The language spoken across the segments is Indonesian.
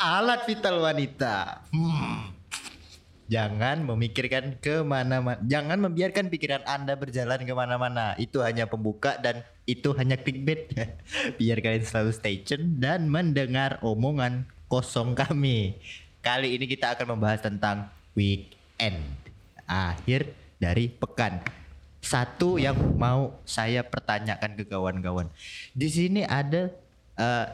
alat vital wanita. Hmm. Jangan memikirkan ke mana-mana. Jangan membiarkan pikiran Anda berjalan ke mana-mana. Itu hanya pembuka dan itu hanya clickbait. Biar kalian selalu stay tune dan mendengar omongan kosong kami. Kali ini kita akan membahas tentang weekend. Akhir dari pekan. Satu yang mau saya pertanyakan ke kawan-kawan. Di sini ada eh,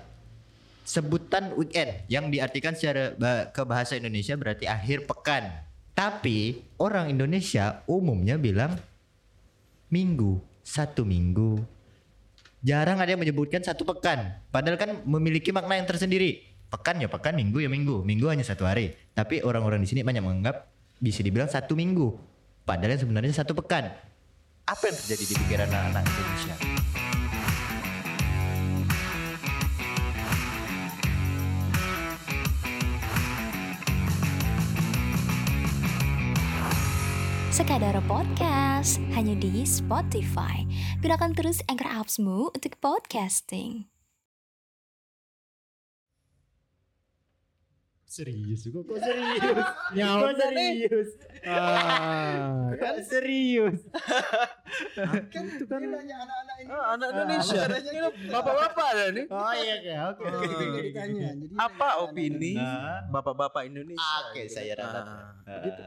sebutan weekend yang diartikan secara ke bahasa Indonesia berarti akhir pekan. Tapi orang Indonesia umumnya bilang minggu, satu minggu. Jarang ada yang menyebutkan satu pekan. Padahal kan memiliki makna yang tersendiri. Pekan ya pekan, minggu ya minggu. Minggu hanya satu hari. Tapi orang-orang di sini banyak menganggap bisa dibilang satu minggu. Padahal yang sebenarnya satu pekan. Apa yang terjadi di pikiran anak-anak Indonesia? Sekadar Podcast hanya di Spotify. Gunakan terus Anchor Apps-mu untuk podcasting. Serius kok kok serius? Nyawa Kok serius? Ah, Kok serius? kan itu kan anak-anak ini. Ah, anak Indonesia. Ini Bapak-bapak ada nih. Oh iya oke oke. Apa opini bapak-bapak Indonesia? Oke, saya ralat. Ah, gitu.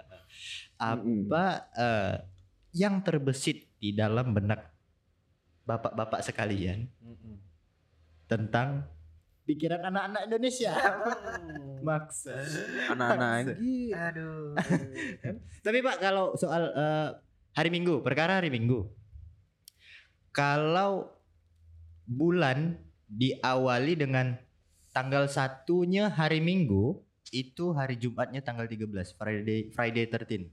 Apa eh, yang terbesit di dalam benak bapak-bapak sekalian tentang pikiran anak-anak Indonesia? Maksa. Anak-anak lagi. Aduh. Tapi Pak kalau soal eh, hari Minggu, perkara hari Minggu. Kalau bulan diawali dengan tanggal satunya hari Minggu, itu hari Jumatnya tanggal 13, Friday Friday 13.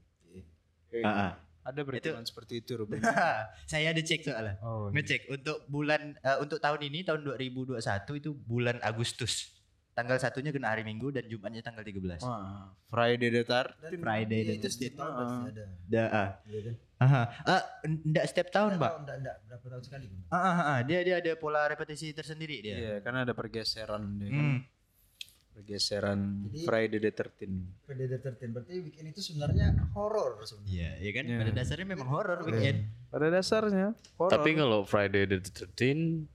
Ah, ah. Ada perhitungan seperti itu, Ruben. Saya ada cek soalnya. Oh, Ngecek untuk bulan eh, untuk tahun ini tahun 2021 itu bulan Agustus. Tanggal satunya kena hari Minggu dan Jumatnya tanggal 13. Wah, Friday the Tar. dan Friday iya, itu setiap tahun pasti ada. Da, ah. Iya kan? Aha. Ah, enggak setiap tahun, Enggak Pak. enggak, enggak, berapa tahun sekali. Ah, ah, ah, dia dia ada pola repetisi tersendiri dia. Iya, karena ada pergeseran dia kan. Hmm. Pergeseran Jadi- Friday the 13. Predator 13 berarti weekend itu sebenarnya horor sebenarnya. Iya, iya kan? Iya. Pada dasarnya memang horor weekend. Pada dasarnya horor. Tapi kalau Friday the 13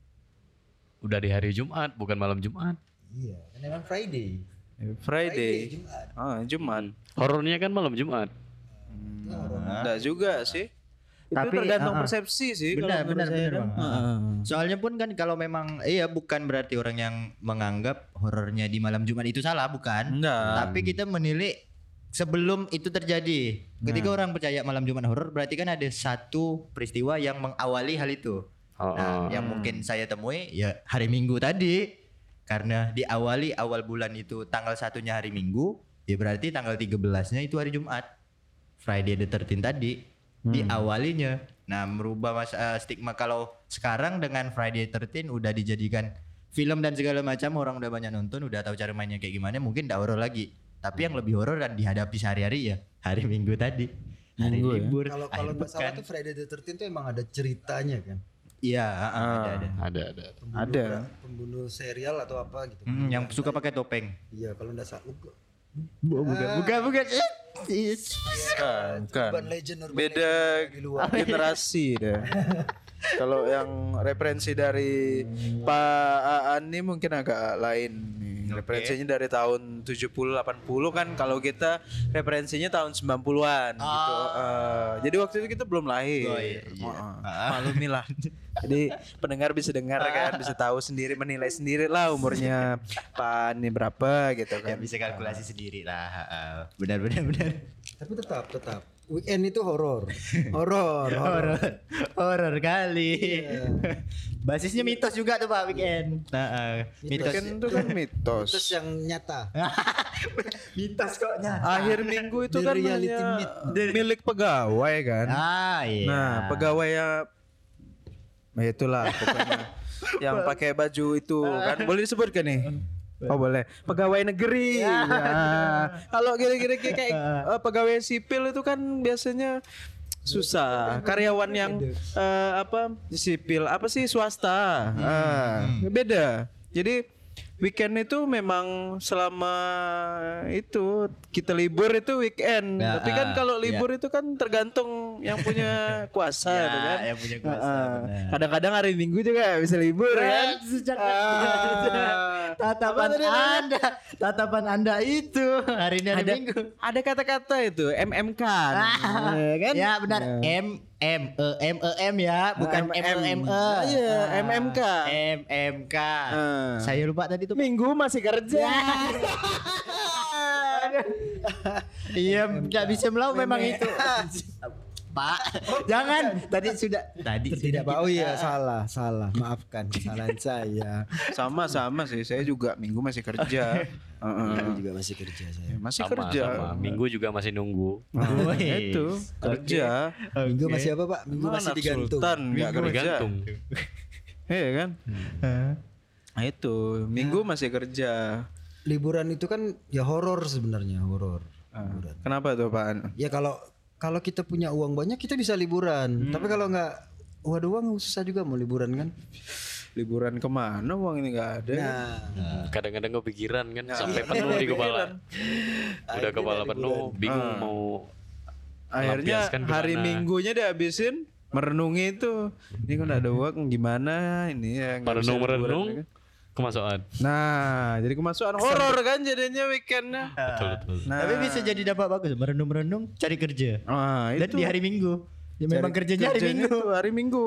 udah di hari Jumat, bukan malam Jumat. Iya, kan emang Friday. Eh, Friday. Jumat. Ah, Jumat. Horornya kan malam Jumat. Itu horor. Enggak juga sih. Itu Tapi, tergantung ah. persepsi sih Benar, benar, benar, kan. Ah. Soalnya pun kan kalau memang iya bukan berarti orang yang menganggap horornya di malam Jumat itu salah, bukan? Enggak. Tapi kita menilai sebelum itu terjadi. Ketika orang percaya malam Jumat horor berarti kan ada satu peristiwa yang mengawali hal itu. Oh, Nah, oh. yang mungkin saya temui ya hari Minggu tadi. Karena diawali awal bulan itu tanggal satunya hari Minggu, ya berarti tanggal 13-nya itu hari Jumat. Friday the 13 tadi diawalinya. Nah, merubah mas eh, stigma kalau sekarang dengan Friday the 13 udah dijadikan film dan segala macam orang udah banyak nonton, udah tahu cara mainnya kayak gimana, mungkin tidak horor lagi. Tapi yang lebih horor dan dihadapi sehari-hari ya hari Minggu tadi. Hari Minggu ya? libur, Kalau akhir kalau nggak salah tuh Friday the 13 tuh emang ada ceritanya kan. Iya, ah, ah, ada ada. Ada ada. Pembunuh, Ada. Pembunuh serial atau apa gitu. Hmm, yang suka pakai topeng. Iya, kalau enggak salah. Bukan. Bukan, bukan, bukan. Bukan, bukan. Urban legend, urban Beda legend di luar. generasi deh. Kalau yang referensi dari Pak Aan ini mungkin agak lain. Referensinya dari tahun 70 80 kan kalau kita referensinya tahun 90-an gitu. Eh, jadi waktu itu kita belum lahir. Oh, iya, iya. Heeh. Maklumilah. jadi pendengar bisa dengar kan, bisa tahu sendiri menilai sendiri lah umurnya Pak Aan ini berapa gitu Ya kan. bisa kalkulasi sendiri lah. ah, Benar, benar, benar. Tapi tetap, tetap. Weekend itu horor. Horor, horor. Horor, horor kali. Iya. Basisnya mitos juga tuh Pak Weekend. Nah, ah, mitos. Kan itu kan mitos. Terus yang nyata. mitos kok nyata. Akhir minggu itu The kan reality milik pegawai kan. Ah, iya. Nah, pegawai ya nah itulah pokoknya yang pakai baju itu kan boleh disebutkan nih. Oh boleh. Pegawai negeri. Nah, kalau kira-kira kayak kayak, eh, pegawai sipil itu kan biasanya susah. Karyawan yang eh, apa sipil apa sih swasta. Ah, beda. Jadi weekend itu memang selama itu kita libur itu weekend. Ya, Tapi kan ah, kalau libur itu kan tergantung yang punya kuasa Ya, itu kan. yang punya kuasa, Ah, benar. Kadang-kadang hari Minggu juga bisa libur kan. Ah. Tatapan Apa tadi namanya? Anda, tatapan Anda itu hari ini hari ada Minggu. ada kata-kata itu MMK ya kan Ya benar. M M E M E M ya, bukan M E M E. Iya, MMK. M M K. Ah. Saya lupa tadi tuh. minggu masih kerja Iya, nggak bisa melau memang itu. Pak, jangan. Tadi sudah. Tadi Tidak Pak. Oh iya salah, salah. Maafkan kesalahan saya. sama sama sih saya juga minggu masih kerja Heeh. Saya juga masih kerja saya. masih Sama, kerja sama. Minggu juga masih nunggu. Ah, itu kerja Minggu masih apa Pak? Minggu Mana masih digantung. Sultan nggak kerja Tergantung. Iya kan nah itu minggu masih kerja Liburan itu kan ya horor sebenarnya, horor. Liburan. kenapa tuh Pak Ya kalau kalau kita punya uang banyak kita bisa liburan. Tapi kalau nggak waduh uang susah juga mau liburan kan. liburan ke mana uang ini nggak ada? Nah, Kadang-kadang kepikiran kan? Sampai penuh di kepala. Udah kepala penuh, bingung mau akhirnya hari ke mana. minggunya dihabisin merenungi itu. Ini kan ada uang gimana ini ya? Nggak bisa liburan, merenung-merenung ya kan? Kemasukan. nah jadi kemasukan horor kan jadinya weekendnya Betul betul. nah Tapi bisa jadi dampak bagus. Merenung-merenung cari kerja. ah, Dan itu di hari Minggu. Ya memang Cari kerjanya hari Minggu. tuh hari minggu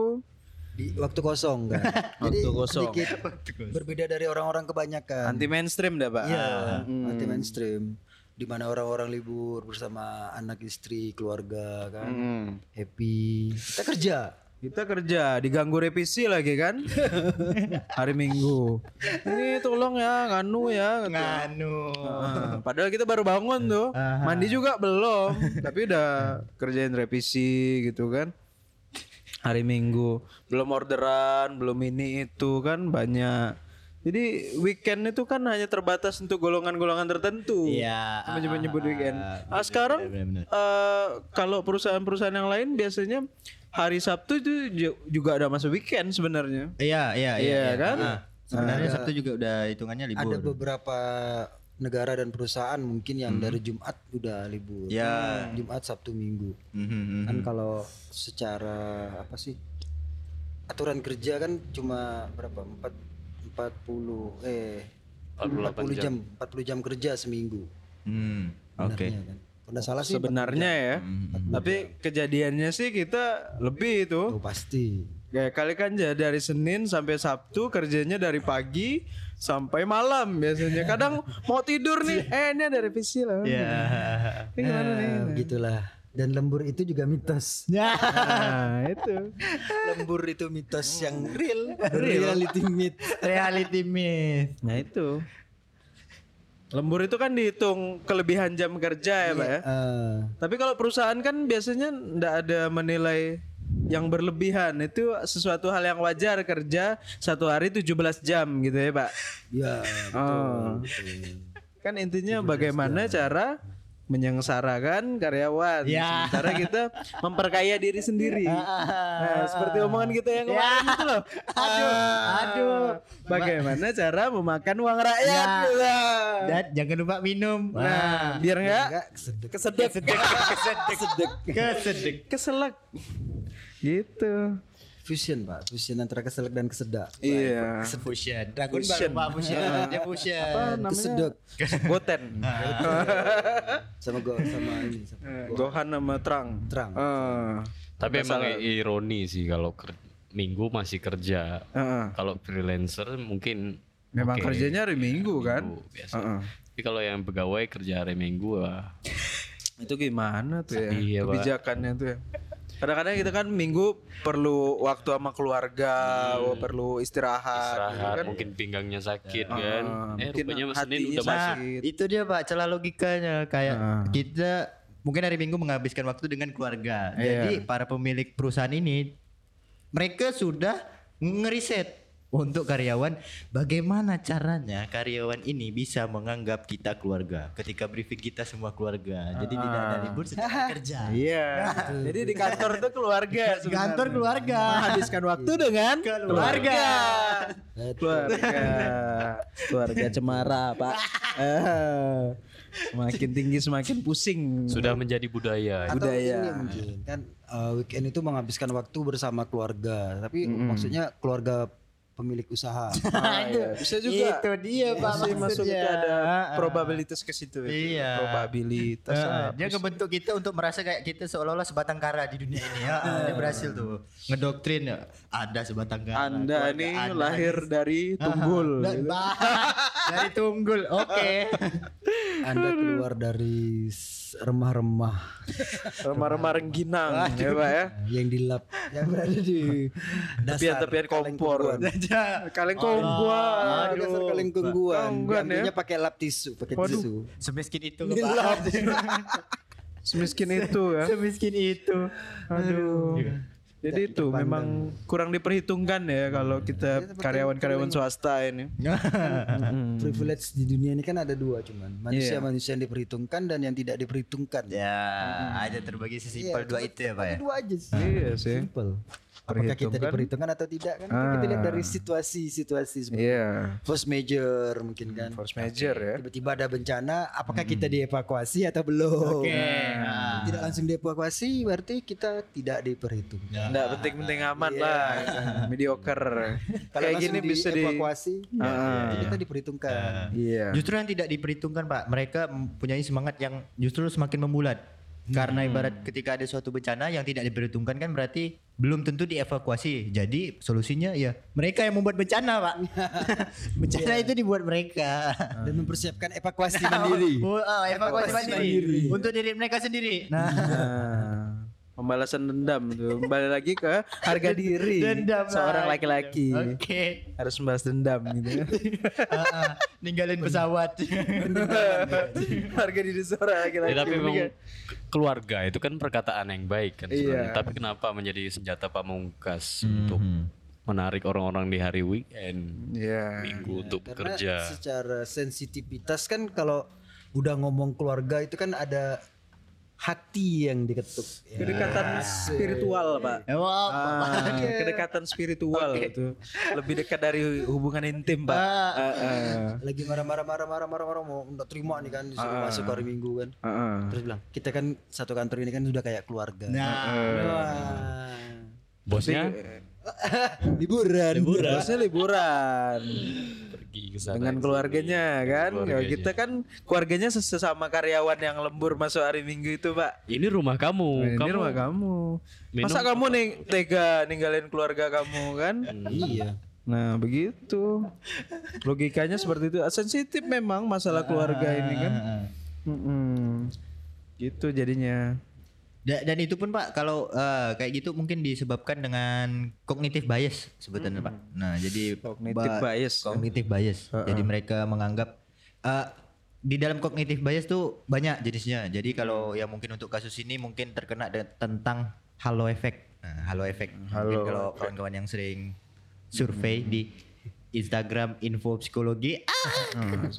di waktu kosong kan. Jadi Waktu kosong. sedikit berbeda dari orang-orang kebanyakan. anti mainstream dah pak Iya, Hmm. anti mainstream. Di mana orang-orang libur bersama anak istri, keluarga kan. Hmm. Happy. Kita kerja. Kita kerja diganggu revisi lagi kan hari Minggu. Ini tolong ya nganu ya. gitu. Nganu. Ah, padahal kita baru bangun tuh, mandi juga belum, tapi udah kerjain revisi gitu kan. Hari Minggu belum orderan, belum ini itu kan banyak. Jadi weekend itu kan hanya terbatas untuk golongan-golongan tertentu. Iya, Menyebut-nyebut ah, weekend. ah, Ah, sekarang eh, kalau perusahaan-perusahaan yang lain biasanya hari Sabtu itu ju- juga ada masuk weekend sebenarnya. Iya, iya, iya. Iya, iya. kan? Ah, Sebenarnya Sabtu juga udah hitungannya libur. Ada beberapa negara dan perusahaan mungkin yang dari Jumat udah libur. Ya. Jumat, Sabtu, Minggu. Mhm, mhm. Kan kalau secara apa sih? Aturan kerja kan cuma berapa? 4 40 eh 40 jam. 40 jam kerja seminggu. Hmm, Oke. Benarnya kan. Kalau salah sih Sebenarnya ya. Tapi kejadiannya sih kita lebih itu. Oh, pasti. Kayak kali kan dari Senin sampai Sabtu kerjanya dari pagi sampai malam biasanya. Kadang mau tidur nih, eh ini ada revisi lah. Ya. Ini gimana nih? Nah, begitulah. Dan lembur itu juga mitos. Ya. Nah, itu. lembur itu mitos yang real, reality myth. Reality myth. Nah, itu. Lembur itu kan dihitung kelebihan jam kerja ya, Pak ya. Eh, Tapi kalau perusahaan kan biasanya ndak ada menilai yang berlebihan itu sesuatu hal yang wajar kerja satu hari 17 jam gitu ya Pak. ya, Oh. Kan intinya bagaimana cara menyengsarakan karyawan. Ya. Sementara kita memperkaya diri sendiri. Nah, seperti omongan kita yang kemarin itu loh. Aduh, aduh. Bagaimana cara memakan uang rakyat? Ya. Dan jangan lupa minum. Nah, biar enggak enggak kesedek. kesedek. Kesedek. Kesedek. Keselak. Gitu. Fusion, Pak. Fusion antara keselak dan kesedak. Iya. Fusion. Dragon Fusion. Ball Pak Fusion. Dia fusion. Apa namanya? Goten. sama go sama ini sama Gohan sama Trang. terang. Ah. Tapi emang ironi sih kalau ker- minggu masih kerja. Heeh. Kalau freelancer mungkin Memang oke, kerjanya hari Minggu kan? minggu biasa. Heeh. Tapi kalau yang pegawai kerja hari Minggu wah, Itu gimana tuh ya? Iya, Pak. Kebijakannya tuh ya. Kadang-kadang kita kan minggu perlu waktu sama keluarga, oh, perlu istirahat, gitu istirahat, kan? mungkin pinggangnya sakit kan. Eh mungkin rupanya Senin hatinya udah masuk. sakit. Itu dia Pak celah logikanya kayak Ah. kita mungkin hari Minggu menghabiskan waktu dengan keluarga. Iya. Jadi para pemilik perusahaan ini mereka sudah ngeriset untuk karyawan bagaimana caranya karyawan ini bisa menganggap kita keluarga ketika briefing kita semua keluarga. Jadi tidak ada libur secara kerja. Iya. Jadi di kantor tuh keluarga. Di kantor keluarga. Menghabiskan waktu dengan Keluarga. Keluarga. Keluarga cemara, Pak. Eh, Semakin tinggi semakin pusing. Sudah menjadi budaya. Atau budaya. ini mungkin kan uh, weekend itu menghabiskan waktu bersama keluarga tapi maksudnya keluarga pemilik usaha Ah, iya. Bisa juga. Itu dia Pak Masih masuk itu maksudnya. ada Ah, ah. probabilitas ke situ. itu. Iya. Probabilitas. Apa dia sih? ngebentuk kita untuk merasa kayak kita seolah-olah sebatang kara di dunia ini ya. dia berhasil tuh ngedoktrin ya. Ada sebatang kara. Anda keluarga ini Anda lahir dari tunggul. Da- ba- dari tunggul. Oke. anda keluar dari remah-remah Remah-remah rengginang ya Pak ya. yang dilap yang berada di dasar Tepian-tepian kompor. Aja. Kaleng kongguan. Di dasar kaleng kongguan Kongguan ya. diambilnya pakai lap tisu pakai tisu Semiskin itu loh, Pak. Semiskin itu ya. Semiskin itu. Aduh. Jadi itu memang kurang diperhitungkan ya kalau kita karyawan-karyawan swasta ini. privilege di dunia ini kan ada dua cuman. Manusia-manusia yang diperhitungkan dan yang tidak diperhitungkan. Ya, ada terbagi sesimpel dua itu ya, Pak ya. dua aja sih. Iya sih. simple apakah kita diperhitungkan atau tidak kan itu kita lihat dari situasi-situasi seperti Iya. force major mungkin kan Force major ya. tiba-tiba ada bencana apakah kita dievakuasi atau belum Nah. tidak langsung dievakuasi berarti kita tidak diperhitungkan Enggak penting-penting aman lah. Mediocre. kalau Kayak gini bisa di dievakuasi berarti kita diperhitungkan Iya. Justru yang tidak diperhitungkan Pak, mereka mempunyai semangat yang justru semakin membulat. Karena ibarat ketika ada suatu bencana yang tidak diperhitungkan kan berarti belum tentu dievakuasi. Jadi solusinya ya mereka yang membuat bencana Pak. bencana itu dibuat mereka. dan mempersiapkan evakuasi mandiri Oh, ah, evakuasi Evakuasi mandiri. Untuk diri mereka sendiri. Nah, Nah, pembalasan dendam tuh. Kembali lagi ke harga diri Dendam seorang laki-laki. Oke. Harus membalas dendam gitu. Ah, ah, ninggalin pesawat. harga diri seorang laki-laki. Ya, tapi memang keluarga itu kan perkataan yang baik kan sebenarnya. Iya. Tapi kenapa menjadi senjata pamungkas untuk menarik orang-orang di hari weekend, Iya. minggu untuk karena bekerja. secara sensitivitas kan kalau udah ngomong keluarga itu kan ada hati yang diketuk ya. Kedekatan spiritual, Pak. Wow. Ah, kedekatan spiritual itu lebih dekat dari hubungan intim, Pak. Ah. Ah, ah. lagi marah-marah marah-marah marah-marah mau nggak terima nih kan disuruh masuk hari minggu kan Ah, ah. terus bilang kita kan satu kantor ini kan sudah kayak keluarga Nah, Wah. Bosnya liburan Bosnya liburan pergi ke sana. dengan keluarganya kan. Ya, Keluarganya. kita kan keluarganya ses- sesama karyawan yang lembur masuk hari Minggu itu, Pak. Ini rumah kamu. Ini kamu rumah kamu. minum Masa kamu nih tega ninggalin keluarga kamu kan? iya Nah begitu Logikanya seperti itu Sensitif memang masalah keluarga ini kan Mm-mm. Gitu jadinya Da- dan itu pun Pak kalau eh, kayak gitu mungkin disebabkan dengan kognitif bias sebetulnya Pak. Nah, jadi Cognitive bias, kan? Kognitif bias. Jadi mereka menganggap eh, di dalam kognitif bias tuh banyak jenisnya. Jadi kalau yang mungkin untuk kasus ini mungkin terkena tentang halo effect. Nah, halo effect. Mungkin kalau kawan-kawan yang sering survei di Instagram info psikologi ah,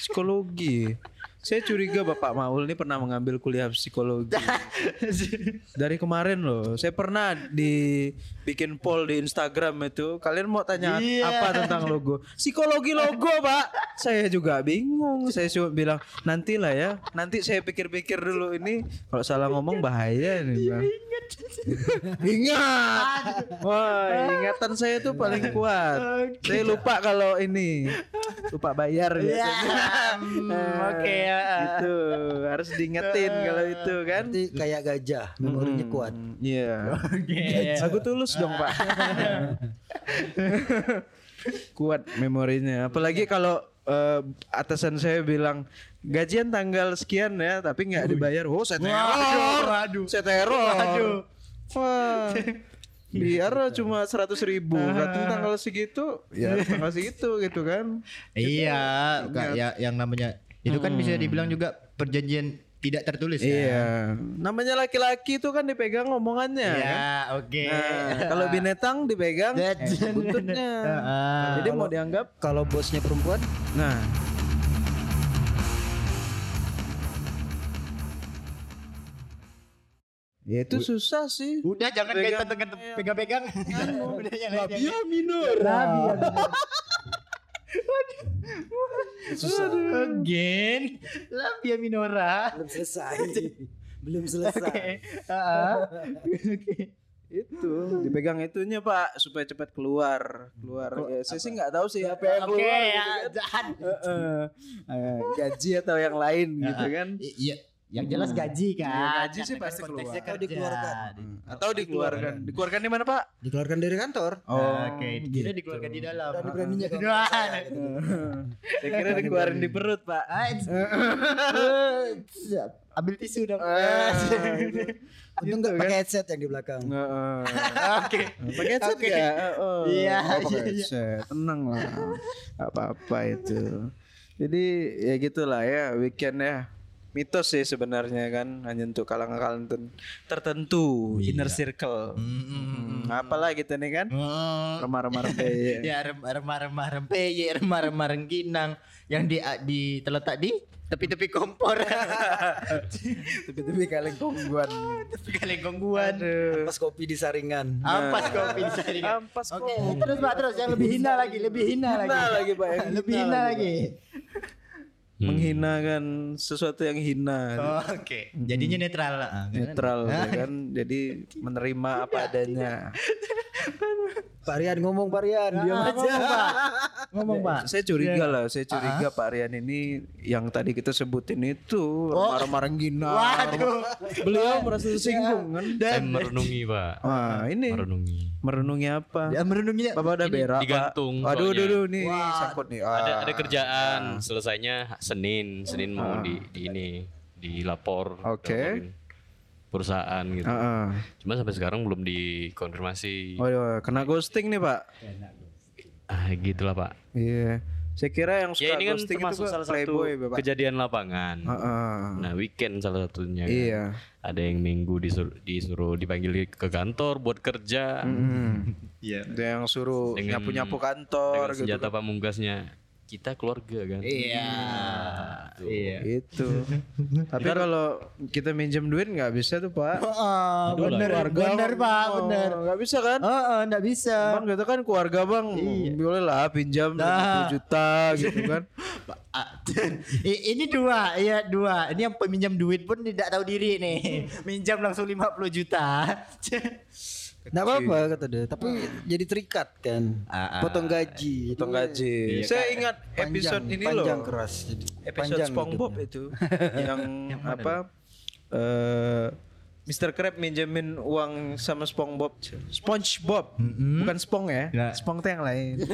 Psikologi Saya curiga Bapak Maul ini pernah mengambil kuliah psikologi. Dari kemarin loh. Saya pernah dibikin poll di Instagram itu. Kalian mau tanya apa tentang logo? Psikologi logo Pak. Saya juga bingung. Saya cuma bilang Nantilah ya. Nanti saya pikir-pikir dulu ini. Kalau salah ngomong bahaya nih Bang. Ingat. Wah ingatan saya tuh paling kuat. Saya lupa kalau ini. Lupa bayar biasanya. Oke ya. Gitu Harus diingetin kalau itu kan. Berarti kayak gajah memorinya kuat. Hmm, Iya. Oke. Aku tulus dong pak. Kuat memorinya. Apalagi kalau eh, atasan saya bilang gajian tanggal sekian ya tapi nggak dibayar. Oh saya teror. Waduh. saya teror. Waduh. wah. Biar cuma seratus ribu. Datang tanggal segitu ya tanggal segitu gitu kan. Iya, Kak, ya yang namanya itu kan bisa dibilang juga perjanjian tidak tertulis kan? Iya. Namanya laki-laki itu kan dipegang omongannya. kan? Ya, oke. Nah, kalau binatang dipegang buntutnya. Ah. Jadi mau dianggap Kalau bosnya perempuan, nah Ya itu susah sih. Udah jangan Pegang- pegang-pegang. Udah yang lain. Labia minor. susah. Again. Labia minora. Belum selesai. Belum selesai. Oke. Itu dipegang itunya Pak supaya cepat keluar. Keluar. Ya, saya sih nggak tahu sih apa yang Oke keluar. ya, gitu kan. jahat. Heeh. Eh, gaji atau yang lain gitu kan. Iya, yang jelas gaji kan. Iya, gaji sih pasti konteksnya keluar. kerja. Dikeluarkan. Atau dikeluarkan. Dikeluarkan di mana Pak? Dikeluarkan dari kantor. Oh, Oke, kira dikeluarkan di dalam. Berani beraninya kalau gitu. Saya kira dikeluarin di perut Pak. Ah, Ambil tisu dong. Untung nggak pakai headset yang di belakang. Heeh. Oke. Pakai headset ya? Oh, Iya, iya, iya. headset. Tenang lah. Gak apa-apa itu. Jadi ya gitulah ya weekend ya. Mitos sih sebenarnya kan hanya untuk kalangan-kalangan ten- tertentu, inner circle. Hmm, apalah gitu nih kan? Oh. Remah-remah rempe. Ya rem- remah-remah rempeyek, remah-remah rengginang yang di di terletak di tepi-tepi kompor. Tapi-tapi kaleng kongguan. tepi kalengkong guan. Pas kopi di saringan. Ampas kopi di sini. Ampas Oke, kok. terus Pak terus yang lebih hina lagi, lebih hina, lagi. Hina lagi, Pak, yang lebih hina hina lagi, lagi. Menghina kan sesuatu yang hina. Oh, Oke, jadinya netral lah. Ah, kan? Netral ya kan. Jadi menerima apa adanya. Pak Rian ngomong Pak Rian, diam Ah, aja. Ngomong Pak, ngomong Pak. Saya curiga lah, saya curiga Pak Rian ini yang tadi kita sebutin itu marah-marah gina. Waduh. Beliau merasa tersinggung kan. Saya merenungi pak. Wah, ini Merenungi. merenungi apa? Ya merenunginya Bapak udah berak, Pak. digantung Aduh, soalnya. aduh, aduh, nih sangkut nih. Ada Ah. ada kerjaan selesainya Senin. Senin mau di, di ini dilapor. Oke. laporin Perusahaan gitu. Ah, ah. Cuma sampai sekarang belum dikonfirmasi. Waduh, kena ghosting nih, Pak. Ah gitulah pak. Iya. Saya kira yang Ya suka ini kan ghosting itu termasuk salah satu Bapak. kejadian lapangan. Ah, ah. Nah weekend salah satunya. kan. Iya. Ada yang minggu disuruh, disuruh dipanggil ke kantor buat kerja. Hmm. Iya. Ada yang suruh Dengan- nyapu-nyapu kantor Dengan gitu. senjata pamungkasnya kita keluarga kan. Iya. Iya. Itu. Tapi kalau kita minjem duit nggak bisa tuh Pak. Oh, bener, bener Pak, Oh, bener. Nggak bisa kan? Oh, oh, enggak bisa. Bang kita kan keluarga bang, boleh lah pinjam Nah. 20 juta gitu kan. Ah, ini dua, iya dua. Ini yang peminjam duit pun tidak tahu diri nih. Minjam langsung 50 juta. Nggak apa-apa kata dia, tapi jadi terikat kan. Ah, ah. Potong gaji. Potong gaji. Saya ingat episode ini loh. panjang keras. Jadi Episode panjang SpongeBob hidupnya. itu yang apa? eh Mr. Crab minjemin uang sama SpongeBob. SpongeBob, bukan Spong ya. Nggak. Spong yang lain.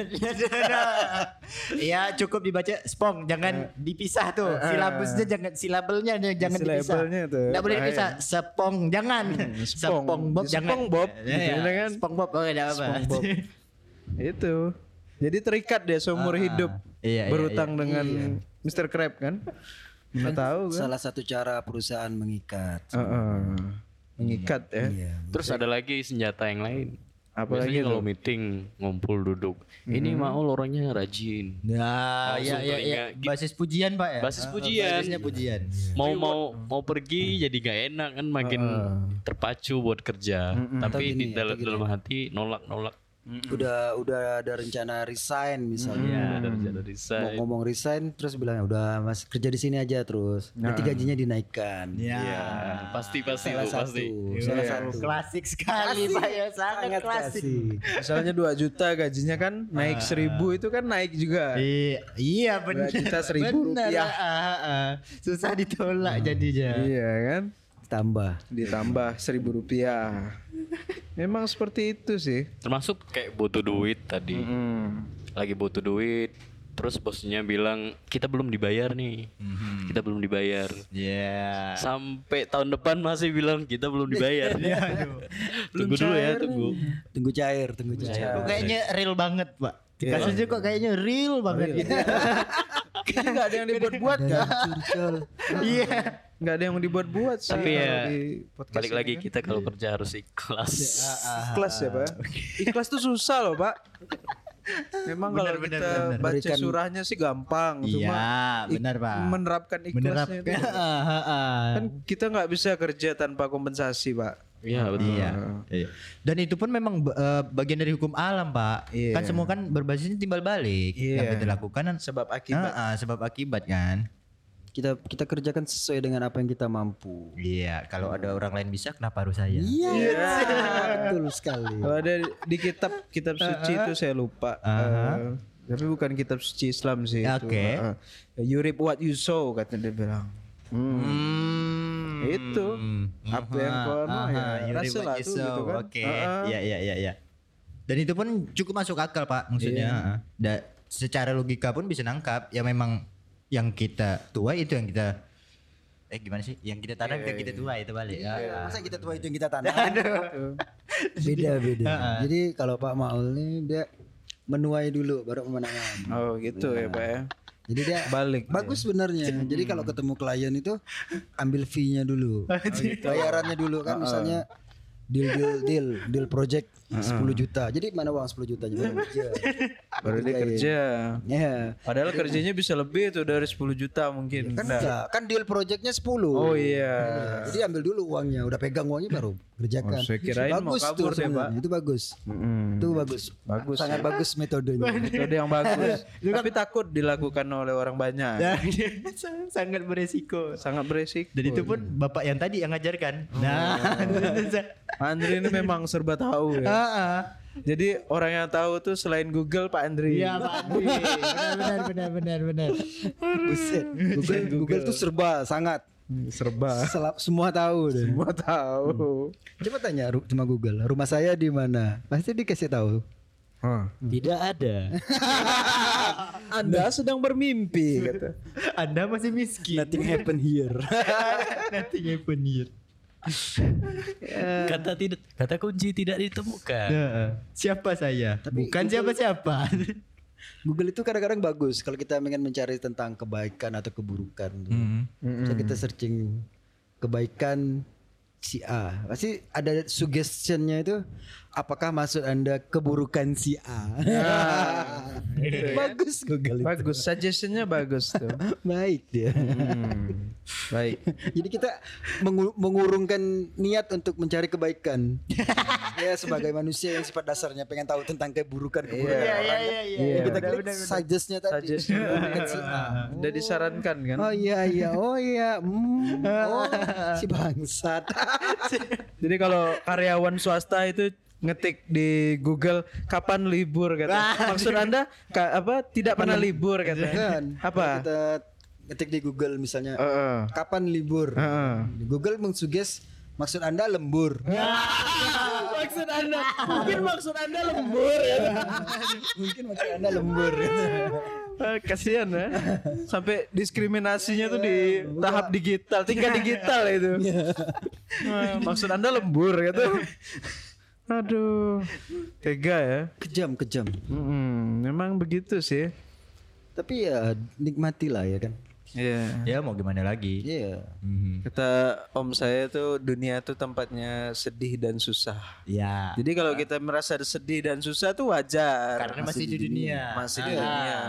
Iya cukup dibaca spong, jangan dipisah tuh. Silabusnya jangan silabelnya jangan dipisah. Silabelnya tuh, Nggak boleh dipisah. Jangan. Spong. Sepong Bob Di jangan. Spong Bob, Ya, gitu ya. kan. Spong Bob oke enggak apa-apa. SpongeBob. itu. Jadi terikat dia seumur hidup Iya, iya, berutang iya. dengan Mr. Crab kan. Nggak tahu kan. Salah satu cara perusahaan mengikat. Heeh. Mengikat ya. Iya. Terus ada lagi senjata yang lain. Apa Biasanya lagi kalau meeting ngumpul duduk, ini mau orangnya rajin. Nah, iya iya iya. teringat. Basis pujian, Pak ya. Basis Ah, pujian. Basisnya pujian. Mau mau mau pergi jadi gak enak kan makin terpacu buat kerja. Tapi di dalam dalam hati nolak nolak. Udah udah ada rencana resign misalnya. Ya dari dari Mau saya. ngomong resign terus bilang udah mas kerja di sini aja terus. Nanti gajinya dinaikkan. Ya. Ya, pasti pasti Salah satu. pasti. Salah Iya. satu. Klasik sekali, Pak ya. Sangat, Sangat klasik. klasik. Misalnya 2 juta gajinya kan naik seribu itu kan naik juga. Iya, iya benar. Juta seribu Benar, rupiah. ah, ah, ah. Susah ditolak jadinya. Iya kan? Tambah. Ditambah seribu rupiah. Memang seperti itu sih. Termasuk kayak butuh duit tadi. Hmm. Lagi butuh duit. Terus bosnya bilang kita belum dibayar nih. Kita belum dibayar. Iya. Sampai tahun depan masih bilang kita belum dibayar. tunggu dulu ya, tunggu. Tunggu cair, tunggu cair. Kok kayaknya real banget, Pak. Kasusnya kok kayaknya real banget gitu. Ini nggak ada yang dibuat-buat kan? Iya. Nggak ada yang di-buat-buat sih. Tapi ya, Balik lagi kan. kita kalau kerja harus ikhlas. Ikhlas ya pak. Ikhlas tuh susah loh pak. Memang kalau kita benar. baca Berikan- surahnya sih gampang. Cuma Iya, ik- benar pak. menerapkan ikhlasnya Menerapkan. itu. Kan kita nggak bisa kerja tanpa kompensasi pak. Iya betul. Iya. Iya. Dan itu pun memang eh, bagian dari hukum alam, Pak. Iya. Kan semua kan berbasisnya timbal balik. Iya. Yang kita lakukan kan Sebab akibat. Ah, ah, sebab akibat kan. Kita kita kerjakan sesuai dengan apa yang kita mampu. Iya, kalau ada orang lain bisa kenapa harus saya? Iya, betul sekali. Kalau ada di kitab kitab suci itu saya lupa. Eh, tapi bukan kitab suci Islam sih. itu. Oke. Eh, you reap what you sow kata dia bilang. Hmm. Hmm. Itu. Apa yang kau anu, ya, sow. gitu kan. Oke. Iya, iya, iya, iya. Dan itu pun cukup masuk akal, Pak, maksudnya. Iya. ah. Da- secara logika pun bisa nangkap. Ya memang yang kita tuai itu yang kita eh gimana sih? Yang kita tanam yang kita tuai itu balik. Ya. Iya. Masa kita tua itu yang kita tanam? beda beda. Jadi kalau Pak Maul ini dia menuai dulu baru pemenangan. Oh gitu ya pak ya. Jadi dia Balik. bagus sebenarnya. Jadi kalau ketemu klien itu ambil fee-nya dulu. Bayarannya dulu kan misalnya deal deal deal deal project 10 juta. Jadi mana uang 10 jutanya baru kerja. Baru dia kerja. Ya. Padahal kerjanya bisa lebih tuh dari 10 juta mungkin. Kan Nah. enggak, kan deal projectnya 10. Oh iya. Jadi ambil dulu uangnya, udah pegang uangnya baru kerjakan. Oh, saya kirain mau bagus kabur tuh ya, Pak. Itu bagus. Mm-mm. Itu bagus. Bagus Sangat ya. bagus metodenya. Metode yang bagus. Tapi takut dilakukan oleh orang banyak. sangat beresiko. Sangat beresiko. Dan itu pun bapak yang tadi yang ngajarkan. Nah, Andri ini memang serba tahu ya. Jadi orang yang tahu tuh selain Google Pak Andri. Iya, Pak Andri. Benar, benar, benar, benar. Buset. Google, Google tuh serba sangat. Serba. Selap, semua tahu deh. Semua tahu. Coba tanya sama Google, rumah saya di mana? Pasti dikasih tahu. Tidak ada. Anda sedang bermimpi kata. Anda masih miskin. Nothing happen here. Nothing happen here. Kata tidak kata kunci tidak ditemukan. Nah, siapa saya? Bukan siapa-siapa. Google itu kadang-kadang bagus kalau kita ingin mencari tentang kebaikan atau keburukan. So kita searching kebaikan si A. Pasti ada suggestionnya itu apakah maksud Anda keburukan si A. bagus Google itu. Bagus, suggestionnya bagus tuh. Baik dia. Hmm. Baik. Jadi kita mengu- mengurungkan niat untuk mencari kebaikan. ya sebagai manusia yang sifat dasarnya pengen tahu tentang keburukan keburukan. Iya, orang. iya, iya. Kita klik suggestnya tadi. Suggestion. Keburukan si A. Udah disarankan kan? Oh iya iya oh iya hmm. oh si bangsat Jadi kalau karyawan swasta itu ngetik di Google kapan libur kata. Maksud Anda ka- apa tidak pernah libur kata. kan Apa? kita ngetik di Google misalnya Heeh. kapan libur Heeh. Di Google mengsuges maksud anda lembur maksud Anda mungkin maksud Anda lembur ya. mungkin maksud anda lembur Eh, Kasihan ya. Sampai diskriminasinya tuh di tahap digital, tingkat digital itu. Eh, Maksud Anda lembur gitu. Aduh. Tega ya. kejam kejam Mm-mm, memang begitu sih. tapi ya nikmatilah ya kan Iya. ya mau gimana lagi? iya Mhm. Kata om saya tuh dunia tuh tempatnya sedih dan susah. Ya. Jadi kalau kita merasa sedih dan susah tuh wajar. Karena masih di dunia. masih di dunia.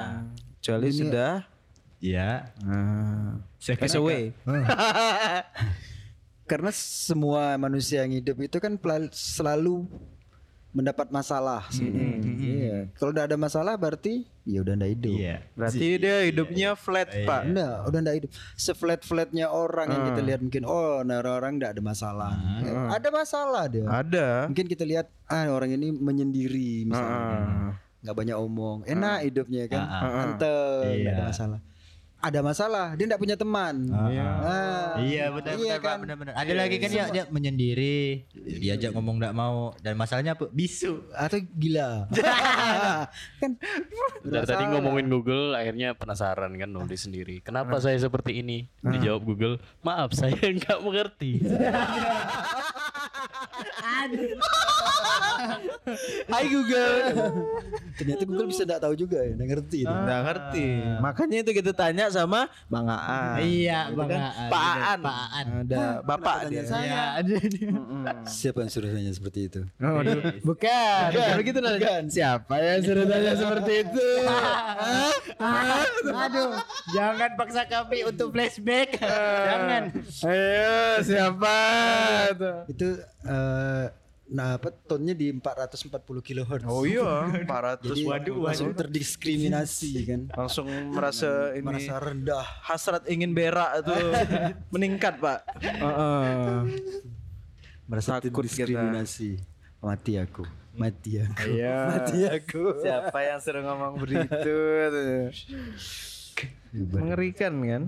Kecuali sudah Ya. nah, Saya pass away. karena semua manusia yang hidup itu kan selalu mendapat masalah sebenarnya. Iya. Kalau udah ada masalah berarti ya udah ndak hidup. Iya. Berarti dia hidupnya flat, Pak. Enggak, udah enggak hidup. Seflat-flatnya orang yang kita lihat mungkin oh nah orang enggak ada masalah. Eh, Ada masalah dia. Ada. Mungkin kita lihat ah orang ini menyendiri misalnya. Ah. nggak banyak omong. Enak hidupnya kan. Ah, ah. Anteng, nggak ada Iya. masalah. Ada masalah, dia enggak punya teman. Ah, Iya benar iya benar Pak, kan? benar benar. Ada lagi kan dia dia menyendiri, diajak ngomong enggak mau dan masalahnya apa? Bisu. Atau gila. kan Dari tadi ngomongin Google akhirnya penasaran kan nulis sendiri. Kenapa saya seperti ini? Dijawab Google, maaf saya nggak mengerti. Hai Google. Ternyata Google bisa enggak tahu juga ya, enggak ngerti. dia. Nggak ngerti. Makanya itu kita tanya sama Bang Aan. Iya, Gitu Bang kan. Aan, Pak bener, Aan. Pak Aan. Ada bapak dia. saya? Ya, ada Siapa yang suruh tanya seperti itu? Oh, aduh. Bukan. Kalau gitu nanya. Siapa yang suruh tanya seperti itu? Aduh, jangan paksa kami untuk flashback. jangan. Ayo, siapa? Itu eh nah apa tonnya di 440 kHz. Oh iya, 400 Jadi waduh, langsung terdiskriminasi kan. langsung merasa ini Merasa rendah. hasrat ingin berak itu meningkat pak. Heeh. Merasa Takut terdiskriminasi. Mati aku. Mati aku. Iya. Mati aku. Siapa yang sering ngomong begitu? Mengerikan kan?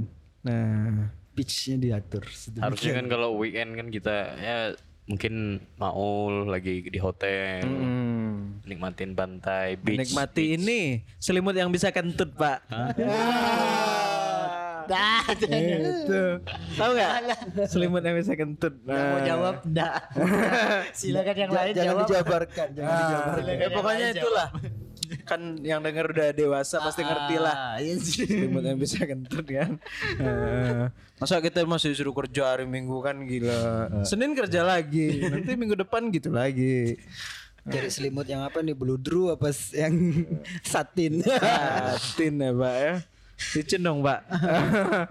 Nah, Pitch-nya diatur. Harusnya kan kalau weekend kan kita ya mungkin maul lagi di hotel, hmm. nikmatin pantai, beach. menikmati ini selimut yang bisa kentut pak. Dah, itu tahu nggak selimut yang bisa kentut yang mau Nah. jawab enggak. Silakan yang lain jangan jawab. dijabarkan, jangan Ah, dijabarkan. ya pokoknya itulah kan yang denger udah dewasa pasti ngerti lah. Ah, iya sih. selimut yang bisa kentut kan. Eh, masa kita masih disuruh kerja hari minggu kan gila. Senin kerja lagi nanti minggu depan gitu lagi. Cari selimut yang apa nih? Bludru apa yang satin. Satin ya pak ya licin dong pak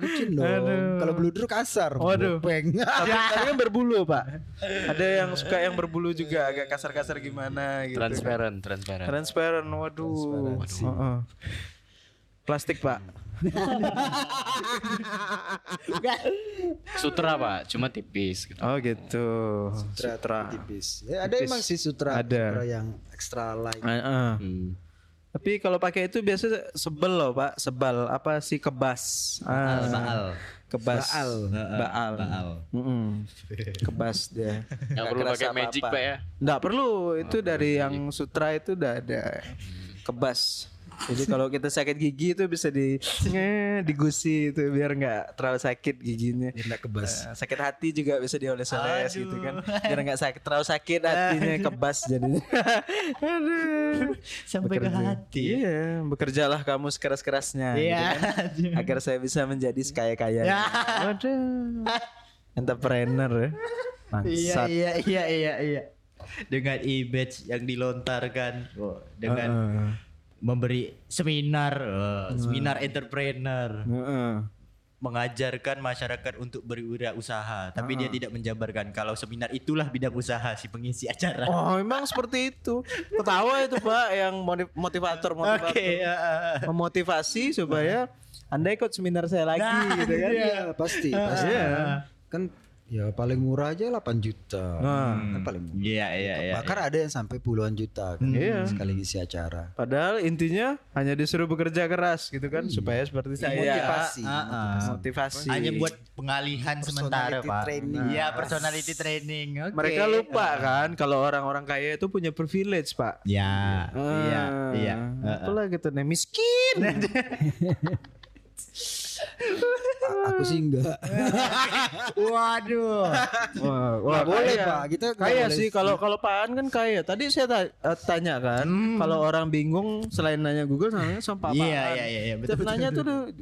Mungkin dong. Kalau bludru kasar. Waduh. Bopeng. tapi, tapi kan berbulu pak ada yang suka yang berbulu juga agak kasar-kasar gimana gitu Transparent, transparent. transparan waduh Heeh. plastik pak Sutra pak, cuma tipis. Gitu. oh gitu Sutra tipis. Ya, ada emang sih sutra, Ada. sutra yang extra light. Heeh. Hmm. Tapi kalau pakai itu biasa sebel loh pak, sebal apa sih kebas? Ah, baal. Kebas. Baal. Baal. Baal. Mm-mm. Kebas dia. Nggak perlu pakai magic, Pak, ya? Nggak perlu. Itu dari yang sutra itu udah ada kebas. Jadi kalau kita sakit gigi itu bisa di digusi itu biar nggak terlalu sakit giginya. Biar nggak kebas. Eh, sakit hati juga bisa dioles-oles gitu kan. Biar nggak sakit terlalu sakit hatinya kebas jadinya. Aduh. Sampai ke Bekerja. hati. Iya, bekerjalah kamu sekeras-kerasnya gitu Iya. kan. Agar saya bisa menjadi sekaya-kaya. Waduh. Entrepreneur ya. Iya Bangsat. iya iya iya iya. Dengan image yang dilontarkan, oh, dengan Heeh. Memberi seminar, oh, seminar entrepreneur, Heeh. mengajarkan masyarakat untuk berwirausaha, tapi dia tidak menjabarkan kalau seminar itulah bidang usaha si pengisi acara. Oh, memang seperti itu. Ketawa itu, Pak, yang motiv- motivator motivator. Oke, ya. Memotivasi supaya Anda ikut seminar saya lagi gitu kan. Iya, pasti, pasti. Iya. Kan ya paling murah aja 8 juta. Nah. Kan paling murah. Iya iya iya. Bahkan ada yang sampai puluhan juta kan Iya. sekali ngisi acara. Padahal intinya hanya disuruh bekerja keras gitu kan supaya seperti saya. Motivasi. Ah, ah. Motivasi. Hanya buat pengalihan sementara, Pak. training. Iya, personality training. Oke. Mereka lupa kan kalau orang-orang kaya itu punya privilege, Pak. Ya, iya, Ah, iya. Itulah gitu nih miskin. A- Aku sih enggak. Waduh. wah, Nggak boleh, kaya. Pak. Kita kaya sih kalau kalau Pak An kan kaya. Tadi saya ta- eh, tanya kan, kalau orang bingung selain nanya Google nanya sama Pak Iya, An. iya, iya, iya, betul, Setiap nanya tuh di-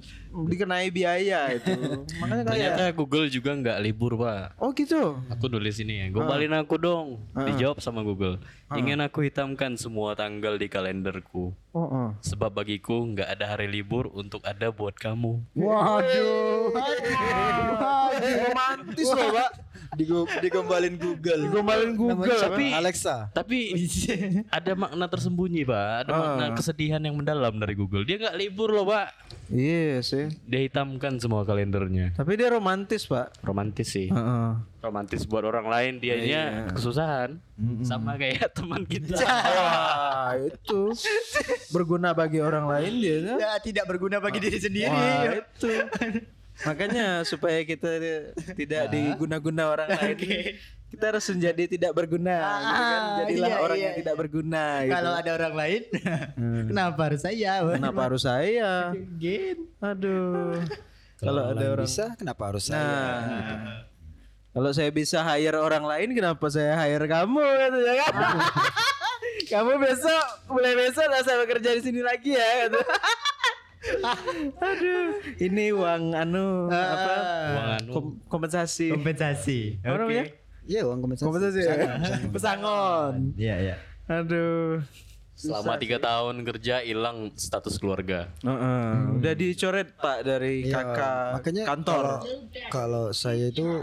dikenai biaya itu. Makanya kaya. Ternyata Google juga nggak libur pak. Oh gitu. Aku nulis ini ya, gombalin aku dong. Dijawab sama Google. Ingin aku hitamkan semua tanggal di kalenderku. Oh, oh. Sebab bagiku nggak ada hari libur untuk ada buat kamu. Waduh. Romantis loh, Pak. Digo- digombalin Google. Gombalin Google. Tapi Alexa. tapi ada makna tersembunyi pak, ada makna kesedihan yang mendalam dari Google. Dia nggak libur loh pak. Iya sih. Dia hitamkan semua kalendernya. Tapi dia romantis, Pak. Romantis sih. Heeh. Romantis buat orang lain, dianya kesusahan. Sama kayak teman kita. Wah, itu berguna bagi orang lain dia. Ya, tidak berguna bagi diri sendiri. Wah, itu. Makanya supaya kita tidak diguna-guna orang lain, kita harus menjadi tidak berguna. gitu kan. Ah, Jadilah iya, orang iya, yang tidak berguna. Gitu. Kalau ada orang lain, kenapa harus saya? Kenapa harus saya? Gitu. Aduh. Kalau ada orang bisa, kenapa harus saya? Nah, kalau saya bisa hire orang lain, kenapa saya hire kamu gitu ya kan? Kamu besok mulai besok udah saya bekerja di sini lagi ya. kata. Aduh, ini uang anu apa? Uang anu. Kom- kompensasi. Kompensasi. Apa namanya? Iya uang kompensasi. Kompensasi ya? Pesangon. Iya, iya. Aduh. Selama tiga tahun kerja hilang status keluarga. Heeh. Udah dicoret Pak dari Iya, kakak makanya kantor. Kalau, kalau saya itu